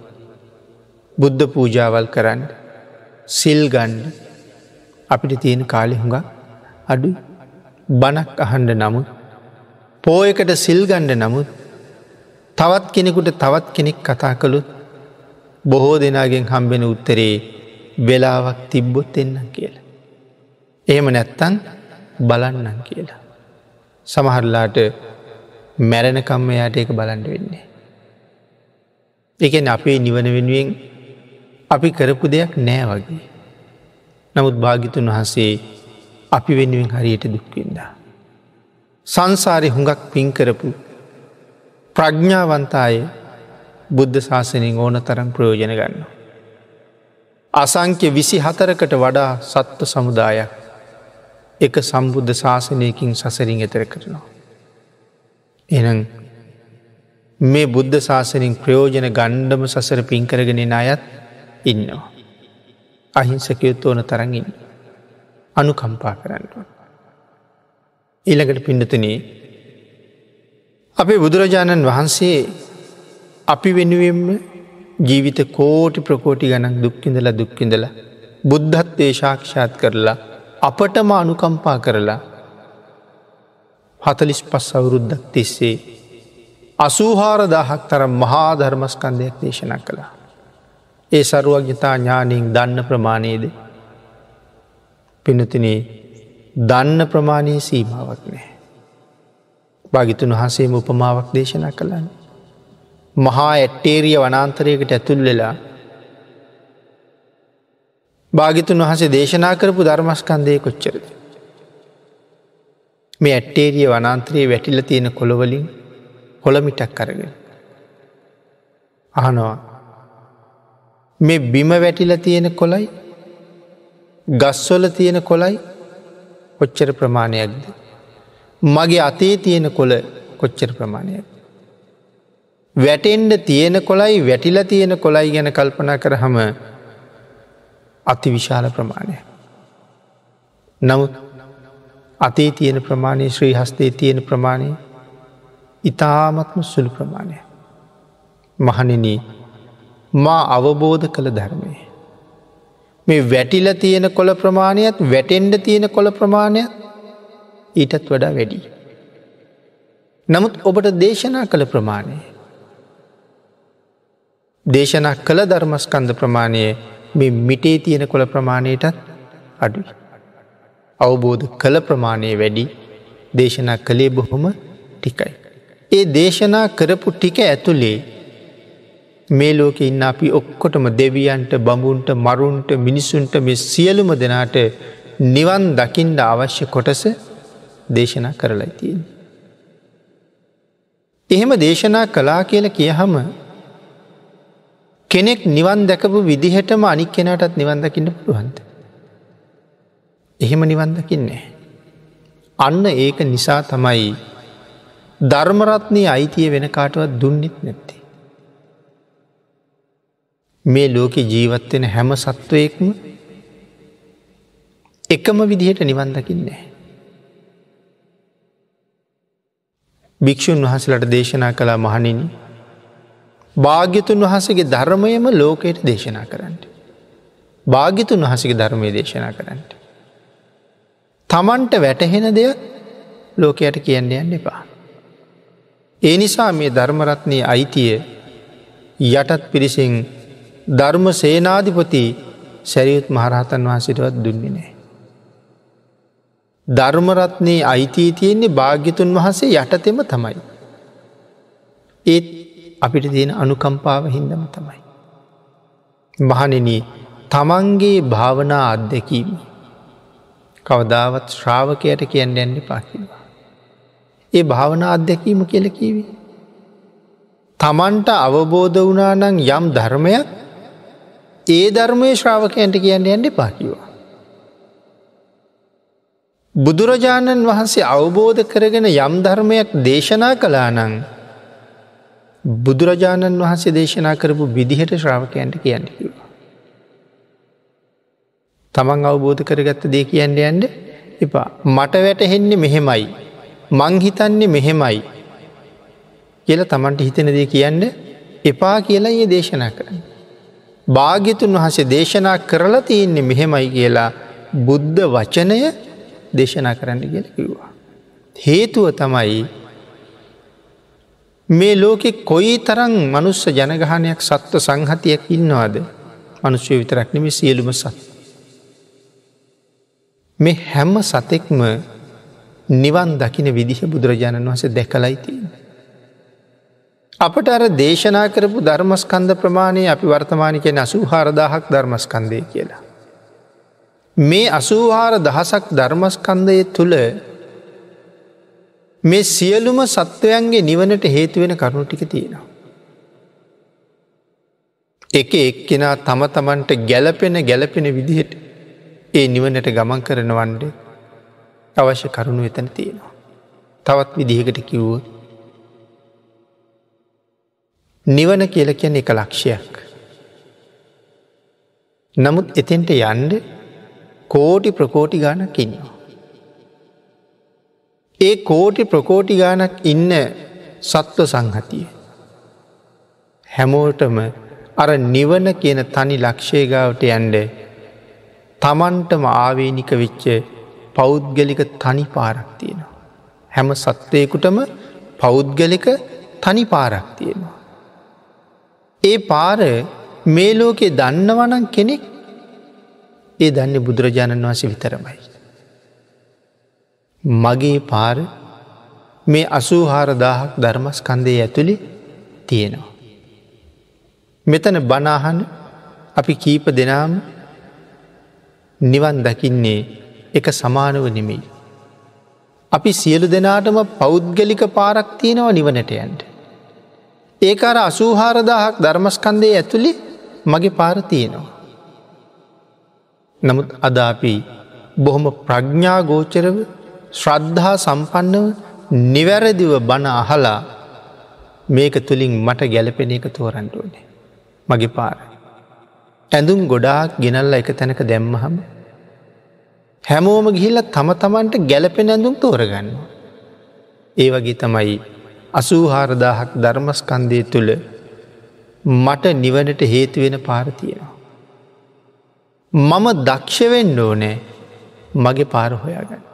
බුද්ධ පූජාවල් කරන්න සිල් ගණ්ඩ අපිට තියෙන කාලෙ හුඟ අඩු බණක් අහන්ඩ නමුත් පෝයකට සිල් ගණ්ඩ නමුත් තවත් කෙනෙකුට තවත් කෙනෙක් කතා කළුත් බොහෝ දෙනාගෙන් හම්බෙන උත්තරේ වෙලාවක් තිබ්බොත් එන්නම් කියලා. එහෙම නැත්තන් බලන්නම් කියලා. සමහරලාට මැරණකම්ම යායට ඒක බලන්ඩ වෙන්නේ. එකන අපේ නිවන වෙනුවෙන් අපි කරපු දෙයක් නෑ වගේ. නමුත් භාගිතුන් වහන්සේ අපි වෙනුවෙන් හරියට දුක්වින්දා. සංසාරය හුඟක් පින්කරපු ප්‍රඥ්ඥාවන්තාය බුද්ධ ශාසනින් ඕන තරම් ප්‍රයෝජන ගන්න. අසංක්‍ය විසි හතරකට වඩා සත්ව සමුදායක් එක සම්බුද්ධ ශාසනයකින් සසරින් එතර කරනවා. එන මේ බුද්ධ ශාසනින් ප්‍රයෝජන ගණ්ඩම සසර පින්කරගෙන අයත් ඉන්නවා. අහිංසකයොත් ඕන තරඟින් අනුකම්පා කරන්නවා. ඊළඟට පිඩතුනේ අපේ බුදුරජාණන් වහන්සේ අපි වෙනුවෙන්ම ජීවිත කෝටි ප්‍රකෝටි ගණක් දුක්කිඳල දුක්කිඳල බුද්ධත්වය ශාක්ෂාත් කරලා අපටම අනුකම්පා කරලා හතලිස් පස් අවුරුද්දක් තිස්සේ අසූහාර දහක් තරම් මහා ධර්මස්කන්දයක් දේශන කළා. ඒ සරුවඥතා ඥානීෙන් දන්න ප්‍රමාණයද පිනතිනේ දන්න ප්‍රමාණයේ සීමාවක් නෑ. භාගිතුන් වහසේම උපමාවක් දේශනා කළන්න. මහා ඇට්ටේරිය වනාන්තරයකට ඇතුල් වෙලා භාගිතුන් වහසේ දේශනා කරපු ධර්මස්කන්දය කොච්චරද. මේ ඇට්ටේරිය වනාන්තරයේ වැටිල තියෙන කොළවලින් කොළමිටක් කරගෙන. අහනවා මේ බිම වැටිල තියෙන කොලයි ගස්වල තියෙන කොලයි කොච්චර ප්‍රමාණයක්ද. මගේ අතේ තියෙන කොළ කොච්චර ප්‍රමාණයක්. වැටෙන්ඩ තියෙන කොලයි වැටිල තියෙන කොලයි ගැන කල්පනා කරහම අති විශාල ප්‍රමාණය. නමුත් අතේ තියෙන ප්‍රමාණය ශ්‍රී හස්තේ තියෙන ප්‍රමාණය ඉතාමත්ම සුළු ප්‍රමාණය. මහනින මා අවබෝධ කළ ධර්මය. මේ වැටිල තියෙන කොළ ප්‍රමාණයත් වැටෙන්ඩ තියෙන කොළ ප්‍රමාණයක් ඊටත් වඩා වැඩි. නමුත් ඔබට දේශනා කළ ප්‍රමාණය. දේශනා කළ ධර්මස්කන්ධ ප්‍රමාණය මේ මිටේ තියෙන කොළ ප්‍රමාණයටත් අඩු. අවබෝධ කළ ප්‍රමාණය වැඩි දේශනා කළේ බොහොම ටිකයි. ඒ දේශනා කරපු ටික ඇතුළේ මේ ලෝක ඉන්න අපි ඔක්කොටම දෙවියන්ට බඹුන්ට මරුන්ට මිනිසුන්ට මෙ සියලුම දෙනාට නිවන් දකිින්ට අවශ්‍ය කොටස දේශනා කරලයි තියෙන. එහෙම දේශනා කලා කියල කියහම කෙනෙක් නිවන් දැකපු විදිහටම අනික් කෙනටත් නිවන් දකින්න පුළුවන්ද. එහෙම නිවන් දකින්නේ. අන්න ඒක නිසා තමයි ධර්මරත්නය අයිතිය වෙන කාටවත් දුන්නෙත් නැත්තේ. මේ ලෝකෙ ජීවත්වෙන හැම සත්වයෙක්ම එකම විදිහට නිවන් දකින්නේ. භික්‍ෂූන් වහසලට දේශනා කලා මහනිනි භාග්‍යතුන් වහසගේ ධර්මයම ලෝකයට දේශනා කරන්නට. භාග්‍යතුන් වහසගේ ධර්මය දේශනා කරන්නට. තමන්ට වැටහෙන දෙයක් ලෝකයට කියන්න යන්න එපා. ඒ නිසා මේ ධර්මරත්නය අයිතිය යටත් පිරිසිං ධර්ම සේනාධිපති සැරියුත් මහරහතන් වහන්සිටවත් දුන්නේ නෑ. ධර්මරත්නයේ අයිතිී තියෙන්නේ භාග්‍යතුන් වහන්සේ යටතෙම තමයි. ඒත් අපිට තියෙන අනුකම්පාව හින්දම තමයි. මහනෙන තමන්ගේ භාවනා අත්දැකීම කවදාවත් ශ්‍රාවකයට කියන්න ඇන්න පාකිවා. ඒ භාවනා අත්දැකීම කියලකිවී. තමන්ට අවබෝධ වනානං යම් ධර්මයක් ඒ ධර්මය ශ්‍රාවකයන්ට කියන්න ඇන්ඩ පාකිවා. බුදුරජාණන් වහන්සේ අවබෝධ කරගෙන යම් ධර්මයක් දේශනා කලා නං බුදුරජාණන් වහන්සේ දේශනා කරපු විදිහට ශ්‍රාවකයන්ට කියන්න කිවා. තමන් අවබෝධ කරගත්ත දේ කියන්න යන්ඩ එපා මට වැටහෙන්නේ මෙහෙමයි මංහිතන්නේ මෙහෙමයි කියල තමන්ට හිතන දේ කියන්න එපා කියලා ඒ දේශනා කරන්න. භාග්‍යතුන් වහසේ දේශනා කරලා තියෙන්නේ මෙහෙමයි කියලා බුද්ධ වචනය දේශනා කරන්න කියල කිව්වා. හේතුව තමයි මේ ලෝකෙ කොයි තරං මනුස්ස ජනගහනයක් සත්ව සංහතියක් ඉන්නවාද මනුෂ්‍යය විතරක් නෙම සියලුම සත්. මේ හැම්ම සතෙක්ම නිවන් දකින විදිහ බුදුරජාණන් වහස දැකලයිතිය. අපට අර දේශනා කරපු ධර්මස්කන්ධ ප්‍රමාණය අපි වර්තමානිකය නසූ හාරදාහක් ධර්මස්කන්දය කියලා. මේ අසූහාර දහසක් ධර්මස්කන්දය තුළ මේ සියලුම සත්වයන්ගේ නිවනට හේතුවෙන කරුණු ටික තියෙනවා. එක එක්කෙනා තම තමන්ට ගැලපෙන ගැලපෙන විදිහට ඒ නිවනට ගමන් කරන වන්ඩ අවශ්‍ය කරුණු එතන තියෙනවා. තවත් විදිහකට කිව්වොත් නිවන කියල කියන එක ලක්ෂයක්. නමුත් එතෙන්ට යන්ඩ කෝටි ප්‍රකෝටි ගානක් ඉන්නවා. ඒ කෝටි ප්‍රකෝටි ගානක් ඉන්න සත්ව සංහතිය. හැමෝටම අර නිවන කියන තනි ලක්ෂයගාවට යන්ඩ තමන්ටම ආවේනික විච්ච පෞද්ගලික තනි පාරක් තියෙනවා. හැම සත්වයකුටම පෞද්ගලික තනි පාරක් තියෙනවා. ඒ පාර මේ ලෝකේ දන්නවනන් කෙනෙක් ඒ දන්න බුදුරජාණන් වහස විතරමයි. මගේ පාර මේ අසූහාරදාහක් ධර්මස්කන්දය ඇතුළි තියෙනවා. මෙතන බනාහන අපි කීප දෙනාම නිවන් දකින්නේ එක සමානව නෙමෙයි. අපි සියලු දෙනාටම පෞද්ගලික පාරක් තියෙනවා නිවනට යන්ට. ඒකර අසූහාරදාහක් ධර්මස්කන්දය ඇතුළි මගේ පාර තියෙනවා. නමුත් අදාපි බොහොම ප්‍රඥ්ඥා ගෝචරව ශ්‍රද්ධහා සම්පන්නව නිවැරදිව බණ අහලා මේක තුළින් මට ගැලපෙන එක තෝරන්ට ඕනේ. මගේ පාර. ඇඳුම් ගොඩාක් ගෙනල්ල එක තැනක දැම්මහම. හැමෝම ගිහිල්ල තම තමන්ට ගැලපෙන ඇඳුම් තෝරගන්න. ඒ වගේ තමයි අසූහාරදාහක් ධර්මස්කන්දය තුළ මට නිවනට හේතුවෙන පාරතියෙනවා. මම දක්ෂවෙන්න ඕනෑ මගේ පාර හොයාගන්න.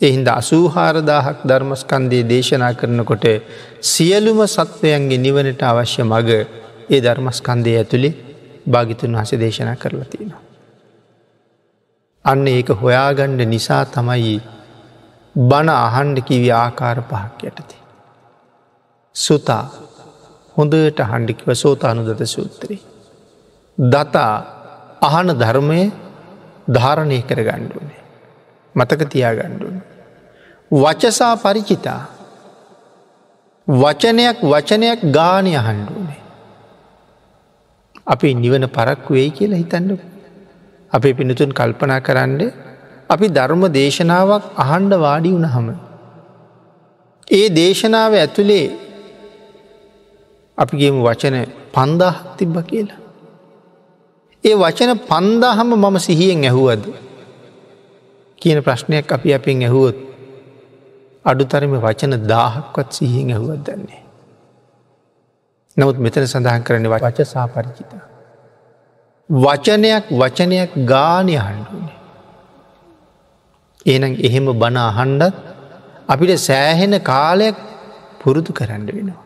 එහින්ද අසූහාරදාහක් ධර්මස්කන්දයේ දේශනා කරනකොට සියලුම සත්වයන්ගේ නිවනට අවශ්‍ය මග ඒ ධර්මස්කන්දය ඇතුළේ භාගිතුන් වහස දේශනා කරලා තියෙනවා. අන්න ඒක හොයාගණ්ඩ නිසා තමයි බණ අහන්ඩ කිවි ආකාර පහක් යටති. සුතා හොඳට හණ්ඩිකිව සෝතානුදත සූත්‍රී. දතා අහන ධර්මය ධාරණය කර ගණ්ඩුවනේ. මතක තියා ගණ්ඩුවන. වචසා පරිචිතා වචනයක් වචනයක් ගානය අහන්ඩුවනේ. අපි නිවන පරක්කු වෙයි කියලා හිතන්නු. අපේ පිනතුන් කල්පනා කරන්න අපි ධර්ම දේශනාවක් අහන්ඩ වාඩි වුණහම. ඒ දේශනාව ඇතුළේ අපිගේම වචන පන්දාහක් තිබ්බ කියලා. ඒ වචන පන්දාහම මම සිහියෙන් ඇහුවද. කියන ප්‍රශ්නයක් අපි අපෙන් ඇහුවොත් අඩුතරම වචන දාහක්වත් සිහියෙන් ඇහුවත් දන්නේ. නමුත් මෙතන සඳහන් කරන වච සාපරිචිත. වචනයක් වචනයක් ගානය හඬුවනේ. ඒනම් එහෙම බණ අහන්ඩත් අපිට සෑහෙන කාලයක් පුරුදු කරන්න වෙනවා.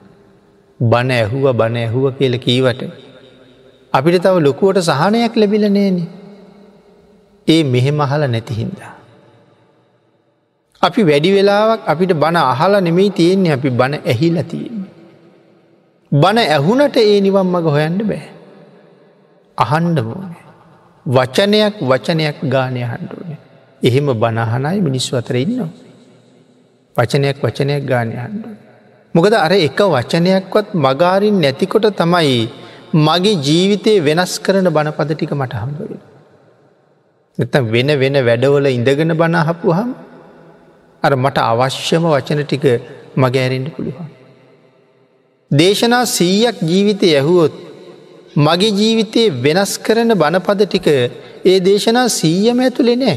බණ ඇහුව බණ ඇහුව කියල කීවට. අපිට තව ලොකුවට සහනයක් ලැබිල නේන. ඒ මෙහෙම අහල නැතිහින්දා. අපි වැඩි වෙලාවක් අපිට බණ අහලා නෙමෙයි තියෙන්නේ අපි බණ ඇහිල තියෙන්නේ. බණ ඇහුනට ඒ නිවන් මඟ හොයන්න බෑ. අහන්ඩ ඕනේ. වචනයක් වචනයක් ගානය හන්ඩුවනේ. එහෙම බණහනයි මිනිස්සු අතර ඉන්නවා. වචනයක් වචනයක් ගානය හන්ඩුව. මොකද අර එක වචනයක්වත් මගාරින් නැතිකොට තමයි මගේ ජීවිතය වෙනස් කරන බණපද ටික මට හම්බවෙන. එත වෙන වෙන වැඩවල ඉඳගෙන බණහපු හම් අර මට අවශ්‍යම වචන ටික මගෑරෙන්ට පුළුවන්. දේශනා සීයක් ජීවිතය ඇහුවොත් මගේ ජීවිතයේ වෙනස් කරන බණපද ටික ඒ දේශනා සීයම ඇතුළෙ නෑ.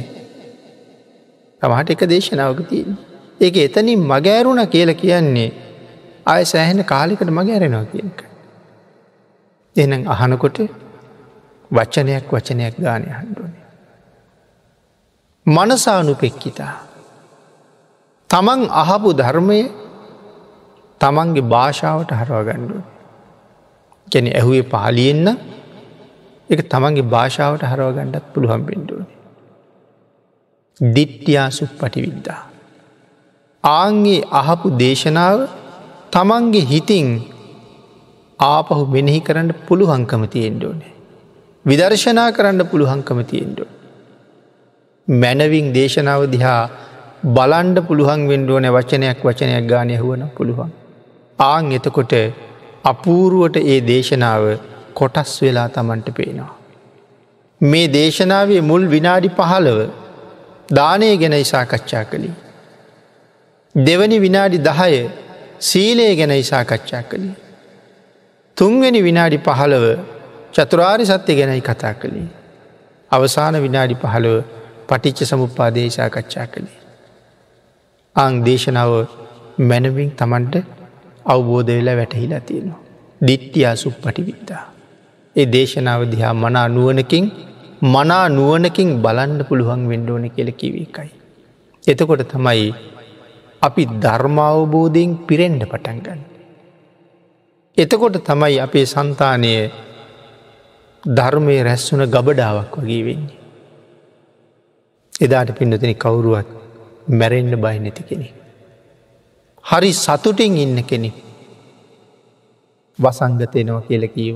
තමහට එක දේශනාවක තියෙන්. ඒක එතනින් මගෑරුණ කියල කියන්නේ අය සෑහෙන කාලිකට මගෑරෙනවා කියක. එනම් අහනකොට වච්චනයක් වචනයක් ගානය හන්ඩුවනේ. මනසානු පෙක්කිතා. තමන් අහපු ධර්මය තමන්ගේ භාෂාවට හරවා ගණ්ඩුව. ගැන ඇහුවේ පාලියෙන්න්න එක තමන්ගේ භාෂාවට හරව ගණ්ඩත් පුළුවන් පෙන්ඩුවන. දිට්ටියා සුප් පටිවිද්දා. ආන්ගේ අහපු දේශනාව තමන්ගේ හිතින් ආපහු මෙනෙහි කරන්න පුළුහංකම තියෙන්ඩෝනේ. විදර්ශනා කරන්න පුළුහංකම තියෙන්ඩෝ. මැනවින් දේශනාව දිහා බලන්ඩ පුළුවන් වෙන්ඩුවන වචනයක් වචනයක් ගානය හුවන පුළුවන්. ආං එතකොට අපූරුවට ඒ දේශනාව කොටස් වෙලා තමන්ට පේනවා. මේ දේශනාවේ මුල් විනාඩි පහළව දානය ගැන ඉසාකච්ඡා කළි. දෙවනි විනාඩි දහය සීලය ගැන ඉසාකච්ඡා කළි. තුන්වෙනි විනාඩි පහළව චතුරාරි සත්‍ය ගැනයි කතා කළේ. අවසාන විනාඩි පහළව පටිච්ච සමුපාදේශා කච්ඡා කළේ. අං දේශනාව මැනවින් තමන්ට අවබෝධ වෙලා වැටහිලා තියෙනවා. දිට්ටියා සුප් පටිවිද්දා. ඒ දේශනාව දිහා මනා නුවනකින් මනා නුවනකින් බලන්න පුළුවන් වෙන්ඩෝන කියල කිවකයි. එතකොට තමයි අපි ධර්මාවබෝධයෙන් පිරෙන්ඩ පටන්ගන්න. එතකොට තමයි අපේ සන්තානය ධර්මය රැස්වන ගබඩාවක් වගේ වෙන්නේ. එදාට පින්නතින කවුරුවත් මැරෙන්න්න බයි නැති කෙනෙ. හරි සතුටින් ඉන්න කෙනෙ වසංගතයනවා කියල කීව.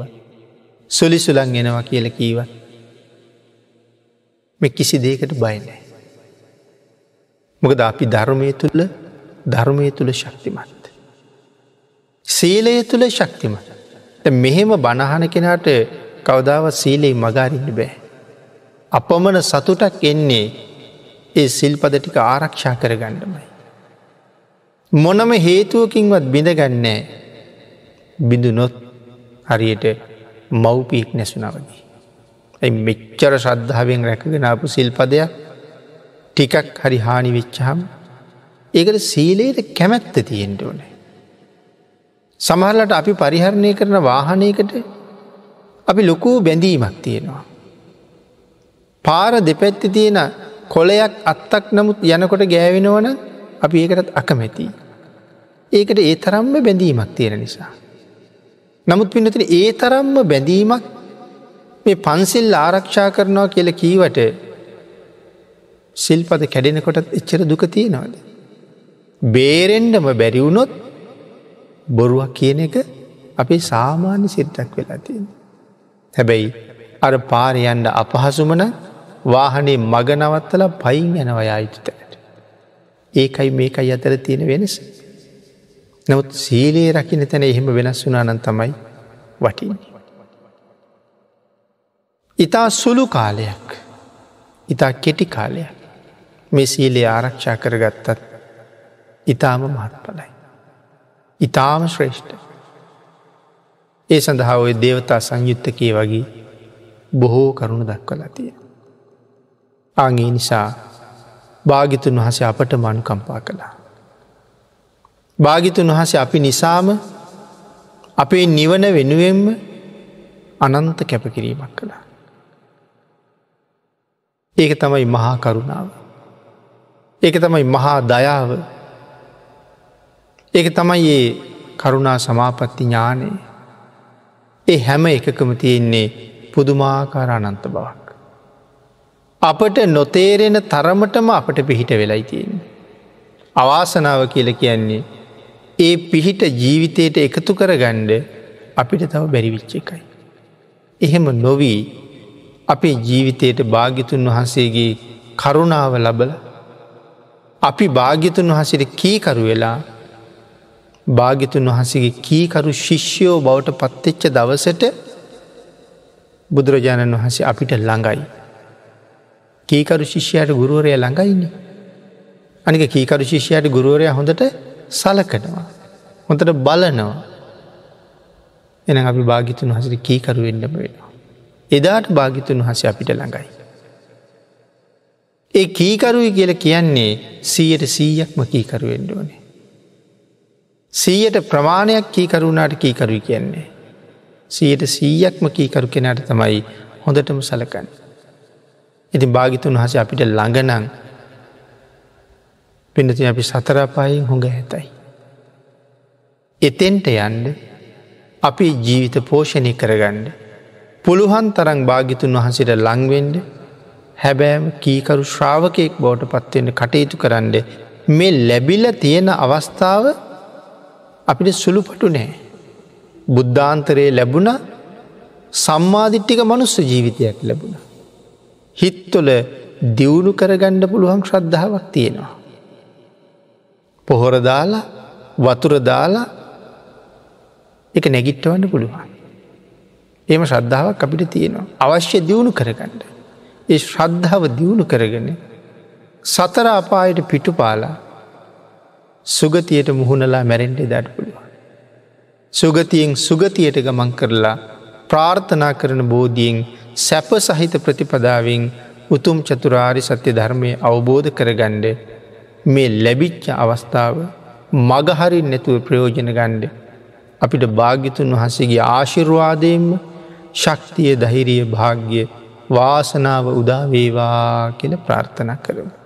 සුලිසුලන් එනවා කියල කීව. මෙ කිසි දේකට බයිනෑ. මොකද අපි ධර්මය තුළ ධර්මය තුළ ශක්තිමත්. සීලය තුළ ශක්තිමත්. මෙහෙම බණහන කෙනාට කවදාව සීලෙයි මගාරින්න බෑ. අපමණ සතුටක් එන්නේ ඒ සිල්පද ටික ආරක්ෂා කර ගණ්ඩමයි. මොනම හේතුවකින්වත් බිඳගන්නෑ බිඳු නොත් හරියට මව්පීක් නැසුනවගේ. ඇයි මෙච්චර ශ්‍රද්ධාවෙන් රැකගෙනාපු සිල්පදයක් ටිකක් හරි හානි වෙච්චහම් ඒකට සීලයට කැමැත්ත තියෙන්ට ඕනේ. සමහරලට අපි පරිහරණය කරන වාහනයකට අපි ලොකූ බැඳීමක් තියෙනවා. පාර දෙපැත්ති තියෙන කොලයක් අත්තක් නමුත් යනකොට ගෑවෙනවන අපි ඒකටත් අකමැති. ඒකට ඒ තරම්ම බැඳීමක් තියෙන නිසා. නමුත් පිනතින ඒ තරම්ම බැඳීමක් මේ පන්සිල් ආරක්ෂා කරනවා කියල කීවට සිල්පද කැඩෙනකොටත් එච්චර දුක තියෙනවාද. බේරෙන්ඩම බැරිවුණොත් බොරුවක් කියන එක අපේ සාමාන්‍ය සිරිතක් වෙලා තියෙන. හැබැයි අර පාරයන්ඩ අපහසුමන වාහනේ මගනවත්තල පයින් යනවයා යුතුතැට. ඒකයි මේකයි අතර තියෙන වෙනස. නවත් සීලයේ රකින තැන එහෙම වෙනස් වුනානන් තමයි වටින්. ඉතා සුළු කාලයක් ඉතා කෙටි කාලයක් මේ සීලේ ආරක්ෂා කරගත්තත් ඉතාම මහත්පලයි. ඉතාම ශ්‍රේෂ්ඨ. ඒ සඳහා ඔය දේවතා සංයුත්තකේ වගේ බොහෝ කරුණු දක්වලා තියෙන. අගේ නිසා භාගිතුන් වහස අපට මනුකම්පා කළා. භාගිතුන් වහස අපි නිසාම අපේ නිවන වෙනුවෙන්ම අනන්ත කැපකිරීමක් කළා. ඒක තමයි මහා කරුණාව. ඒක තමයි මහා දයාව ඒක තමයි ඒ කරුණා සමාපත්ති ඥානයේ ඒ හැම එකකම තියෙන්නේ පුදුමාකාර අනන්ත බවක්. අපට නොතේරෙන තරමටම අපට පිහිට වෙලයි තියෙන. අවාසනාව කියල කියන්නේ ඒ පිහිට ජීවිතයට එකතු කර ගණ්ඩ අපිට තව බැරිවිච්ච එකයි. එහෙම නොවී අපේ ජීවිතයට භාගිතුන් වහන්සේගේ කරුණාව ලබල අපි භාග්‍යතුන් වහසිට කීකරු වෙලා භාගිතුන් වහසගේ කීකරු ශිෂ්‍යයෝ බවට පත්තෙච්ච දවසට බුදුරජාණන් වහසේ අපිට ළඟයි. කීකරු ශිෂ්‍යයට ගුරුවරය ළඟයින්න. අනික කීකරු ශිෂ්‍යයට ගුරුවරය හොඳට සලකනවා. හොඳට බලනවා. එන අපි භාගිතුන් හසට කීකරු වෙන්නම වෙනවා. එදාට භාගිතුන් වහස අපිට ළඟයි. ඒ කීකරුයි කියල කියන්නේ සීයට සීයක්ම කීකරුවෙන්ඩ ඕනේ. සීයට ප්‍රමාණයක් කීකරුණාට කීකරුයි කියන්නේ. සීයට සීයක්ම කීකරු කෙනට තමයි හොඳටම සලකන්න. ඉතින් භාගිතුන් වහස අපිට ළඟනං පිනති අපි සතරපායෙන් හොඟ ඇතයි. එතෙන්ට යන්ඩ අපි ජීවිත පෝෂණය කරගණ්ඩ පුළුවන් තරං භාගිතුන් වහන්සට ලංවෙන්ඩ හැබෑම කීකරු ශ්‍රාවකයෙක් බවට පත්වෙන්න කටයුතු කරන්න මේ ලැබිල තියෙන අවස්ථාව අපිට සුළුපටු නෑ. බුද්ධාන්තරයේ ලැබුණ සම්මාධිට්ටික මනුස්ස ජීවිතයක් ලැබුණ. හිත්තොල දියුණු කරගණ්ඩ පුළුවන් ශ්‍රද්ධාවක් තියෙනවා. පොහොර දාලා වතුර දාලා එක නැගිට්ටවන්න පුළුවන්. එම ශ්‍රද්ධාවක් අපිට තියෙනවා. අවශ්‍ය දියුණු කරගන්නඩ. ඒ ශ්‍රද්ධාව දියුණු කරගෙන සතර අපායට පිටු පාලා සුගතියට මුහුණලා මැරෙන්ට දඩ පුළුවන්. සුගතියෙන් සුගතියට ගමන් කරලා ප්‍රාර්ථනා කරන බෝධියෙන් සැප සහිත ප්‍රතිපදාවෙන් උතුම් චතුරාරි සත්‍ය ධර්මය අවබෝධ කරගණ්ඩ මේ ලැබිච්ච අවස්ථාව මගහරින් නැතුව ප්‍රයෝජන ගණ්ඩ අපිට භාග්‍යතුන් වහසගේ ආශිර්වාදයෙන්ම ශක්තිය දහිරිය භාග්‍ය වාසනාව උදාවේවා කියල ප්‍රාර්ථනා කරමු.